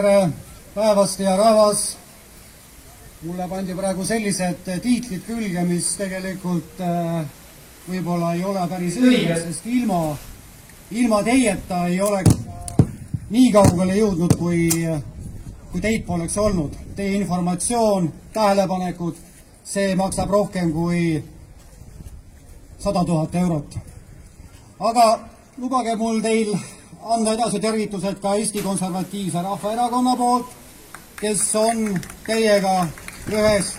tere päevast, hea rahvas. mulle pandi praegu sellised tiitlid külge, mis tegelikult äh, võib-olla ei ole päris õiged, sest ilma, ilma teieta ei oleks nii kaugele jõudnud, kui, kui teid poleks olnud. Teie informatsioon, tähelepanekud, see maksab rohkem kui sada tuhat eurot. aga lubage mul teil anda edasi tervitused ka Eesti Konservatiivse Rahvaerakonna poolt, kes on teiega ühes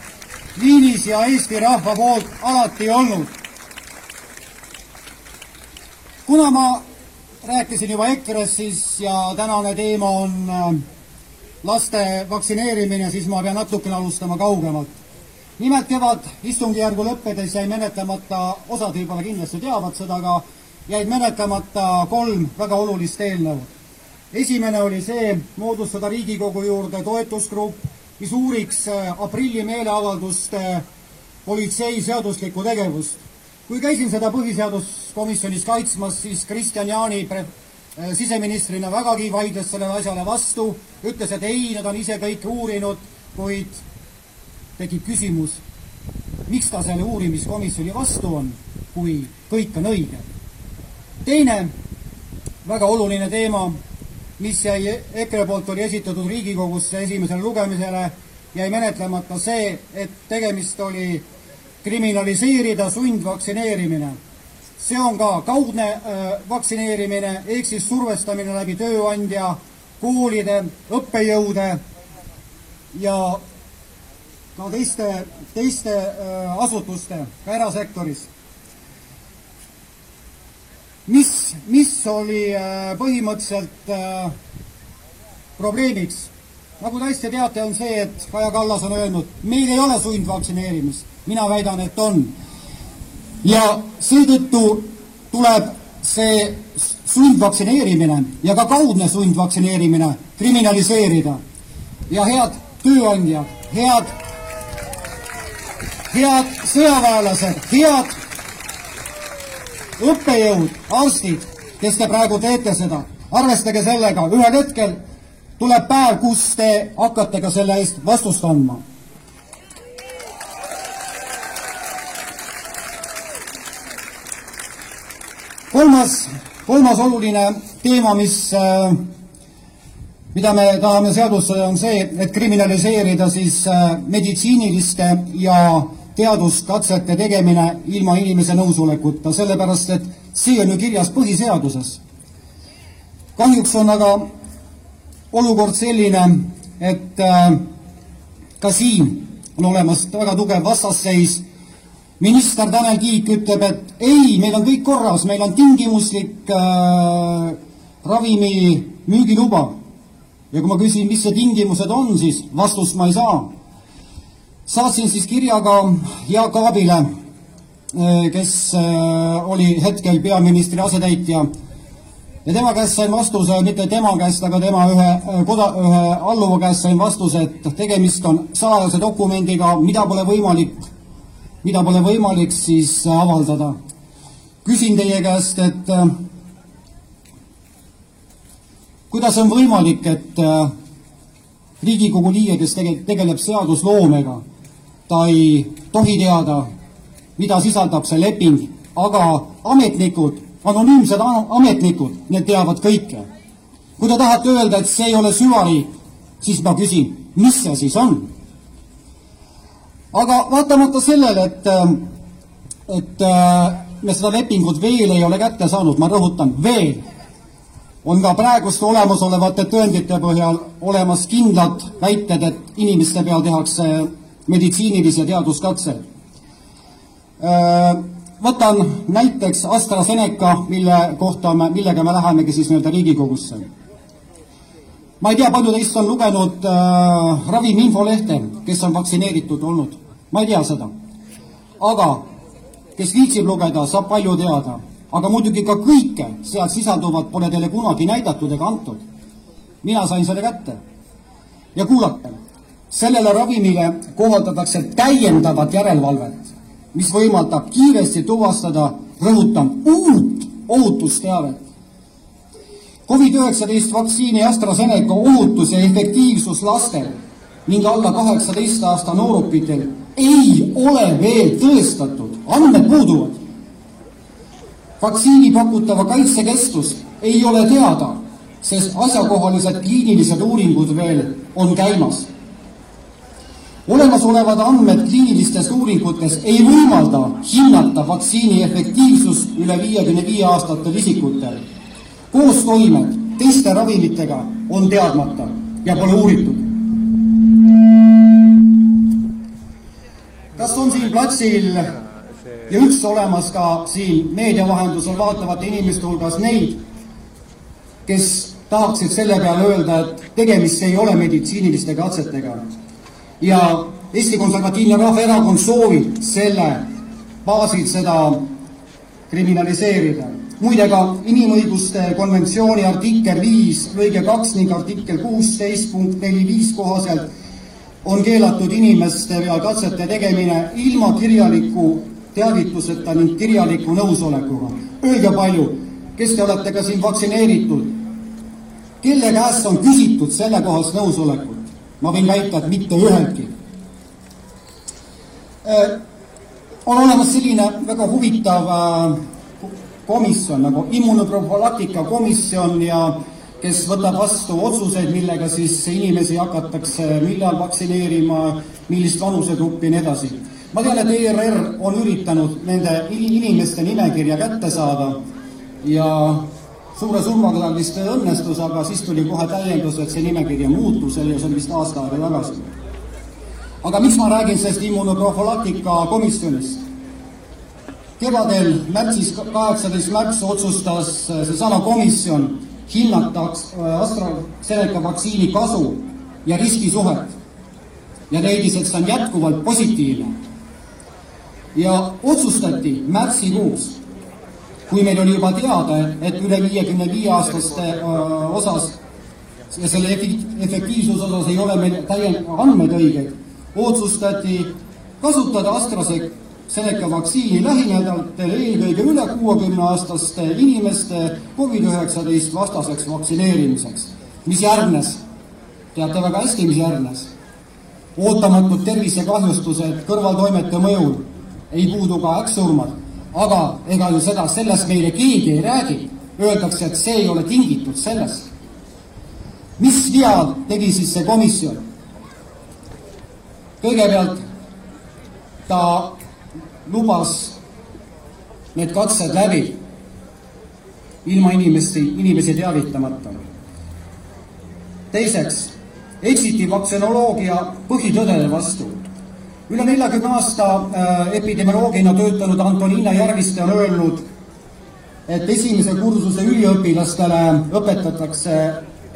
liinis ja Eesti rahva poolt alati olnud. kuna ma rääkisin juba EKRE-st, siis ja tänane teema on äh, laste vaktsineerimine, siis ma pean natukene alustama kaugemalt. nimelt kevad istungjärgu lõppedes jäi menetlemata, osad võib-olla kindlasti teavad seda, aga jäid menetlemata kolm väga olulist eelnõu. esimene oli see, moodustada Riigikogu juurde toetusgrupp, mis uuriks äh, aprilli meeleavalduste politsei seaduslikku tegevust. kui käisin seda põhiseaduskomisjonis kaitsmas, siis Kristian Jaani äh, siseministrina vägagi vaidles sellele asjale vastu, ütles, et ei, nad on ise kõike uurinud, kuid tekib küsimus, miks ta selle uurimiskomisjoni vastu on, kui kõik on õige teine väga oluline teema, mis jäi EKRE poolt, oli esitatud Riigikogusse esimesele lugemisele, jäi menetlemata see, et tegemist oli kriminaliseerida sundvaktsineerimine. see on ka kaudne äh, vaktsineerimine ehk siis survestamine läbi tööandja, koolide, õppejõude ja ka teiste, teiste äh, asutuste, ka erasektoris mis, mis oli äh, põhimõtteliselt äh, probleemiks? nagu te hästi teate, on see, et Kaja Kallas on öelnud, meil ei ole sundvaktsineerimist. mina väidan, et on. ja seetõttu tuleb see sundvaktsineerimine ja ka kaudne sundvaktsineerimine kriminaliseerida. ja head tööandjad, head, head sõjaväelased, head õppejõud, arstid, kes te praegu teete seda, arvestage sellega, ühel hetkel tuleb päev, kus te hakkate ka selle eest vastust andma. kolmas, kolmas oluline teema, mis äh, mida me tahame seadustada, on see, et kriminaliseerida siis äh, meditsiiniliste ja teaduskatsete tegemine ilma inimese nõusolekuta, sellepärast et see on ju kirjas põhiseaduses. kahjuks on aga olukord selline, et äh, ka siin on olemas väga tugev vastasseis. minister Tanel Kiik ütleb, et ei, meil on kõik korras, meil on tingimuslik äh, ravimi müügiluba. ja kui ma küsin, mis see tingimused on, siis vastust ma ei saa saatsin siis kirja ka Jaak Aabile, eh, kes eh, oli hetkel peaministri asetäitja ja tema käest sain vastuse, mitte tema käest, aga tema ühe eh, koda, ühe alluva käest sain vastuse, et tegemist on salajase dokumendiga, mida pole võimalik, mida pole võimalik siis avaldada. küsin teie käest, et kuidas on võimalik, et Riigikogu liige, kes tegeleb seadusloomega, ta ei tohi teada, mida sisaldab see leping, aga ametnikud, anonüümsed ametnikud, need teavad kõike. kui te tahate öelda, et see ei ole süvariik, siis ma küsin, mis see siis on? aga vaatamata sellele, et, et me seda lepingut veel ei ole kätte saanud, ma rõhutan, veel, on ka praeguste olemasolevate tõendite põhjal olemas kindlad väited, et inimeste peal tehakse meditsiinilise teaduskatse. Äh, võtan näiteks AstraZeneca, mille kohta me, millega me lähemegi siis nii-öelda Riigikogusse. ma ei tea, palju teist on lugenud äh, ravimi infolehte, kes on vaktsineeritud olnud, ma ei tea seda. aga kes viitsib lugeda, saab palju teada. aga muidugi ka kõike seal sisalduvat pole teile kunagi näidatud ega antud. mina sain selle kätte. ja kuulake sellele ravimile kohaldatakse täiendavat järelevalvet, mis võimaldab kiiresti tuvastada, rõhutan, uut ohutusteavet. Covid-19 vaktsiini AstraZeneca ohutus ja efektiivsus lastel ning alla kaheksateist aasta noorukitel ei ole veel tõestatud, andmed puuduvad. vaktsiini pakutava kaitse kestus ei ole teada, sest asjakohalised kliinilised uuringud veel on käimas. Olemasolevad andmed kliinilistes uuringutes ei võimalda hinnata vaktsiini efektiivsust üle viiekümne viie aastatel isikutel koostoimed teiste ravimitega on teadmata ja pole uuritud. kas on siin platsil ja üldse olemas ka siin meedia vahendusel vaatavate inimeste hulgas neid, kes tahaksid selle peale öelda, et tegemist ei ole meditsiiniliste katsetega ja Eesti Konservatiivne Rahvaerakond soovib selle baasil seda kriminaliseerida muide ka inimõiguste konventsiooni artikkel viis lõige kaks ning artikkel kuusteist punkt neli viis kohaselt on keelatud inimeste peal katsete tegemine ilma kirjaliku teavituseta ning kirjaliku nõusolekuga. Öelge palju, kes te olete ka siin vaktsineeritud, kelle käest on küsitud sellekohast nõusolekut? Ma võin väita, et mitte üheltki äh, on olemas selline väga huvitav äh, komisjon nagu immunoprofülaktika komisjon ja kes võtab vastu otsuseid, millega siis inimesi hakatakse millal vaktsineerima, millist vanusegruppi ja nii edasi. ma tean, et ERR on üritanud nende inimeste nimekirja kätte saada ja suure summaga tal vist õnnestus, aga siis tuli kohe täiendus, et see nimekiri ja see on vist aasta aega tagasi. aga miks ma räägin sellest immunoprofülaktika komisjonist? kevadel märtsis, kaheksateist märts otsustas seesama komisjon hinnata äh, AstraZeneca vaktsiini kasu ja riskisuhet ja leidis, et see on jätkuvalt positiivne. ja otsustati märtsikuus, kui meil oli juba teada, et üle viiekümne viie aastaste äh, osas ja selle efektiivsuse osas ei ole meil täiendavaid andmeid õigeid, otsustati kasutada AstraZeneca Seneca vaktsiini lähinädalatel eelkõige üle kuuekümneaastaste inimeste Covid-19 vastaseks vaktsineerimiseks. mis järgnes? teate väga hästi, mis järgnes? ootamatud tervisekahjustused kõrvaltoimete mõjul, ei puudu ka äkksurmad, aga ega ju seda, sellest meile keegi ei räägi. Öeldakse, et see ei ole tingitud sellest. mis vea tegi siis see komisjon? kõigepealt ta lubas need katsed läbi ilma inimesi, inimesi teavitamata. teiseks, eksiti vaktsinoloogia põhitõdede vastu. Üle neljakümne aasta äh, epidemioloogina töötanud Antoniina Järviste on öelnud, et esimese kursuse üliõpilastele õpetatakse,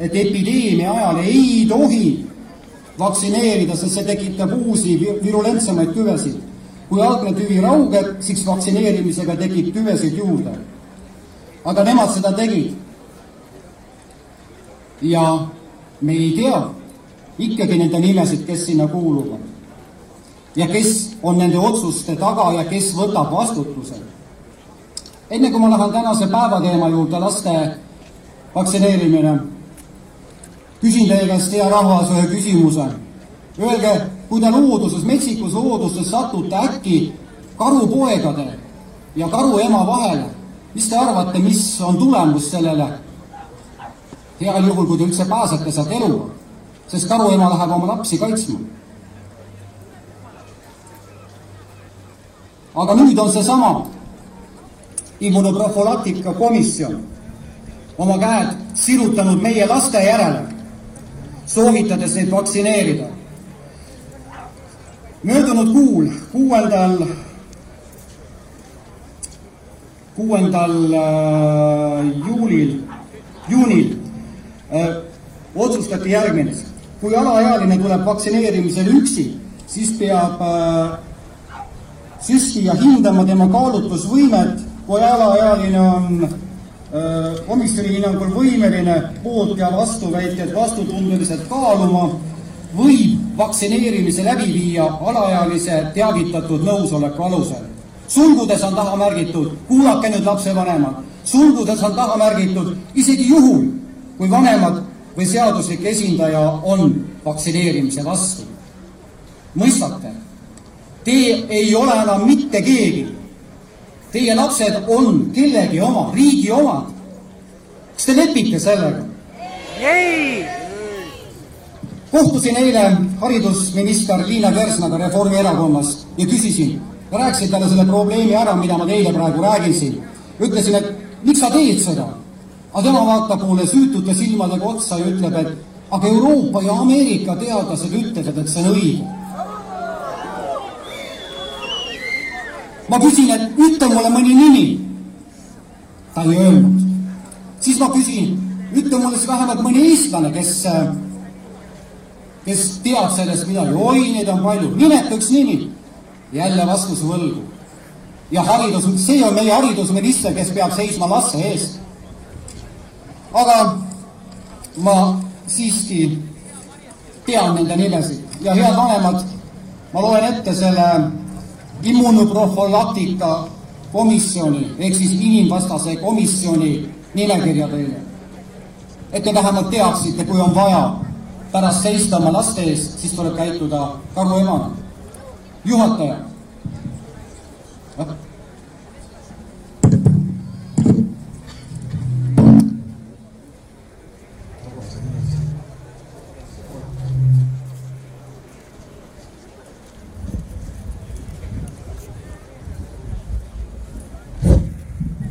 et epideemia ajal ei tohi vaktsineerida, sest see tekitab uusi virulentsemaid tüvesid kui algne tüvi raugeb, siis vaktsineerimisega tekib tüvesid juurde. aga nemad seda tegid. ja me ei tea ikkagi nende nimesid, kes sinna kuuluvad. Ja kes on nende otsuste taga ja kes võtab vastutuse. enne kui ma lähen tänase päevateema juurde, laste vaktsineerimine, küsin teie käest, hea rahvas, ühe küsimuse. Öelge, kui te looduses, metsikus looduses satute äkki karupoegade ja karuema vahele, mis te arvate, mis on tulemus sellele? heal juhul, kui te üldse pääsete sealt eluga, sest karuema läheb oma lapsi kaitsma. Aga nüüd on seesama immunoprofülaktika komisjon oma käed sirutanud meie laste järele, soovitades neid vaktsineerida möödunud kuul, kuuendal, kuuendal äh, juulil, juunil äh, otsustati järgmine. kui alaealine tuleb vaktsineerimisele üksi, siis peab äh, süstija hindama tema kaalutlusvõimet, kui alaealine on äh, komisjoni hinnangul võimeline poolt ja vastuväited vastutundeliselt kaaluma võib vaktsineerimise läbi viia alaealise teavitatud nõusoleku alusel. sulgudes on taha märgitud, kuulake nüüd lapsevanemad, sulgudes on taha märgitud isegi juhul, kui vanemad või seaduslik esindaja on vaktsineerimise vastu. mõistate, te ei ole enam mitte keegi. Teie lapsed on kellegi oma, riigi omad. kas te lepite sellega? ei kohtusin eile haridusminister Liina Kersnaga Reformierakonnast ja küsisin, rääkisin talle selle probleemi ära, mida ma teile praegu räägin siin. ütlesin, et miks sa teed seda? aga tema vaatab mulle süütute silmadega otsa ja ütleb, et aga Euroopa ja Ameerika teadlased ütlevad, et see on õige. Ma küsin, et ütle mulle mõni nimi. ta ei öelnud. siis ma küsin, ütle mulle siis vähemalt mõni eestlane, kes kes teab sellest midagi, oi, neid on palju, nimeta üks nimi. jälle vastuse võlgu. ja haridus, see on meie haridusminister, kes peab seisma laste eest. aga ma siiski tean nende nimesid ja head vanemad, ma loen ette selle immunoprofülaktika komisjoni ehk siis inimvastase komisjoni nimekirja teile. et te vähemalt teaksite, kui on vaja pärast seista oma laste eest, siis tuleb käituda karuemana. juhataja.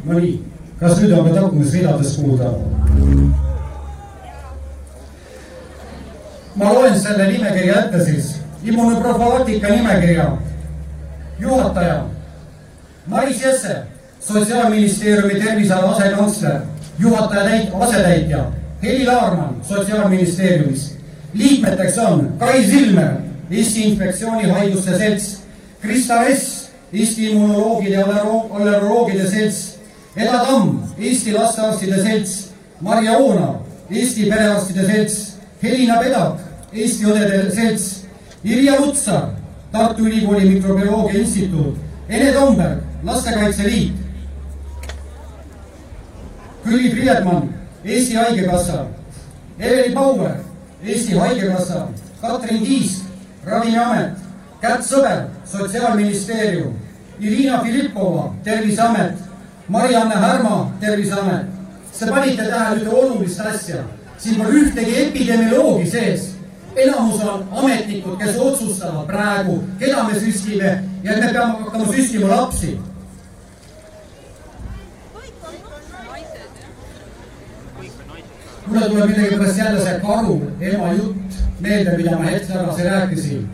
Nonii, kas nüüd on ka takkumisridades kuulda? ma loen selle nimekirja ette siis, immunoprofülaktika nimekirja. juhataja Maris Jesse, Sotsiaalministeeriumi terviseala asekantsler, juhataja täit-, asetäitja Heli Laarmann Sotsiaalministeeriumist. liikmeteks on Kai Silmer, Eesti Infektsioonihaiguste Selts, Krista Ess, Eesti Immunoloogide ja Allergoloogide Selts, Eda Tamm, Eesti Lastearstide Selts, Marja Oonar, Eesti Perearstide Selts, Helina Pedak, Eesti Õdede Selts, Irja Lutsar, Tartu Ülikooli Mikrobioloogia Instituut, Ene Tomberg, Lastekaitse Liit, Külli Priedmann, Eesti Haigekassa, Eveli Bauer, Eesti Haigekassa, Katrin Kiisk, Ravimiamet, Kärt Sõber, Sotsiaalministeerium, Irina Filippova, Terviseamet, Marianne Härma, Terviseamet. Te panite tähele ühte olulist asja, siin pole ühtegi epidemioloogi sees enamus on ametnikud, kes otsustavad praegu, keda me süstime ja me peame hakkama süstima lapsi. mulle tuleb millegipärast jälle see karu ema jutt meelde, mida ma hetk tagasi rääkisin.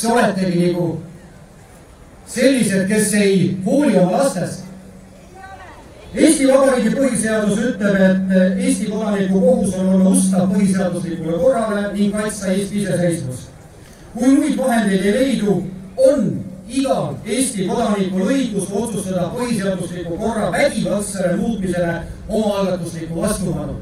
te oletegi nagu sellised, kes ei hooli oma lastest? Eesti Vabariigi põhiseadus ütleb, et Eesti kodaniku kohus on olla ustav põhiseaduslikule korrale ning kaitsta Eesti iseseisvust. kui muid vahendeid ei leidu, on igal Eesti kodanikul õigus otsustada põhiseadusliku korra vägivaldsele muutmisele omaalgatuslikku vastupanu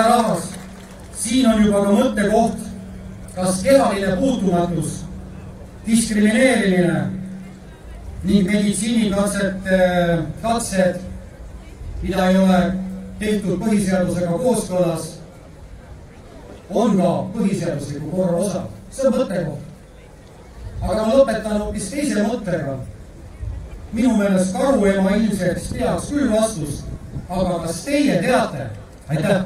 hea rahvas, siin on juba ka mõttekoht, kas kehaline puutumatus, diskrimineerimine ning meditsiinikatsete, katsed, mida ei ole tehtud põhiseadusega kooskõlas, on ka põhiseadusliku korra osa. see on mõttekoht. aga ma lõpetan hoopis teise mõttega. minu meelest karuema ilmselt teaks küll vastust, aga kas teie teate? aitäh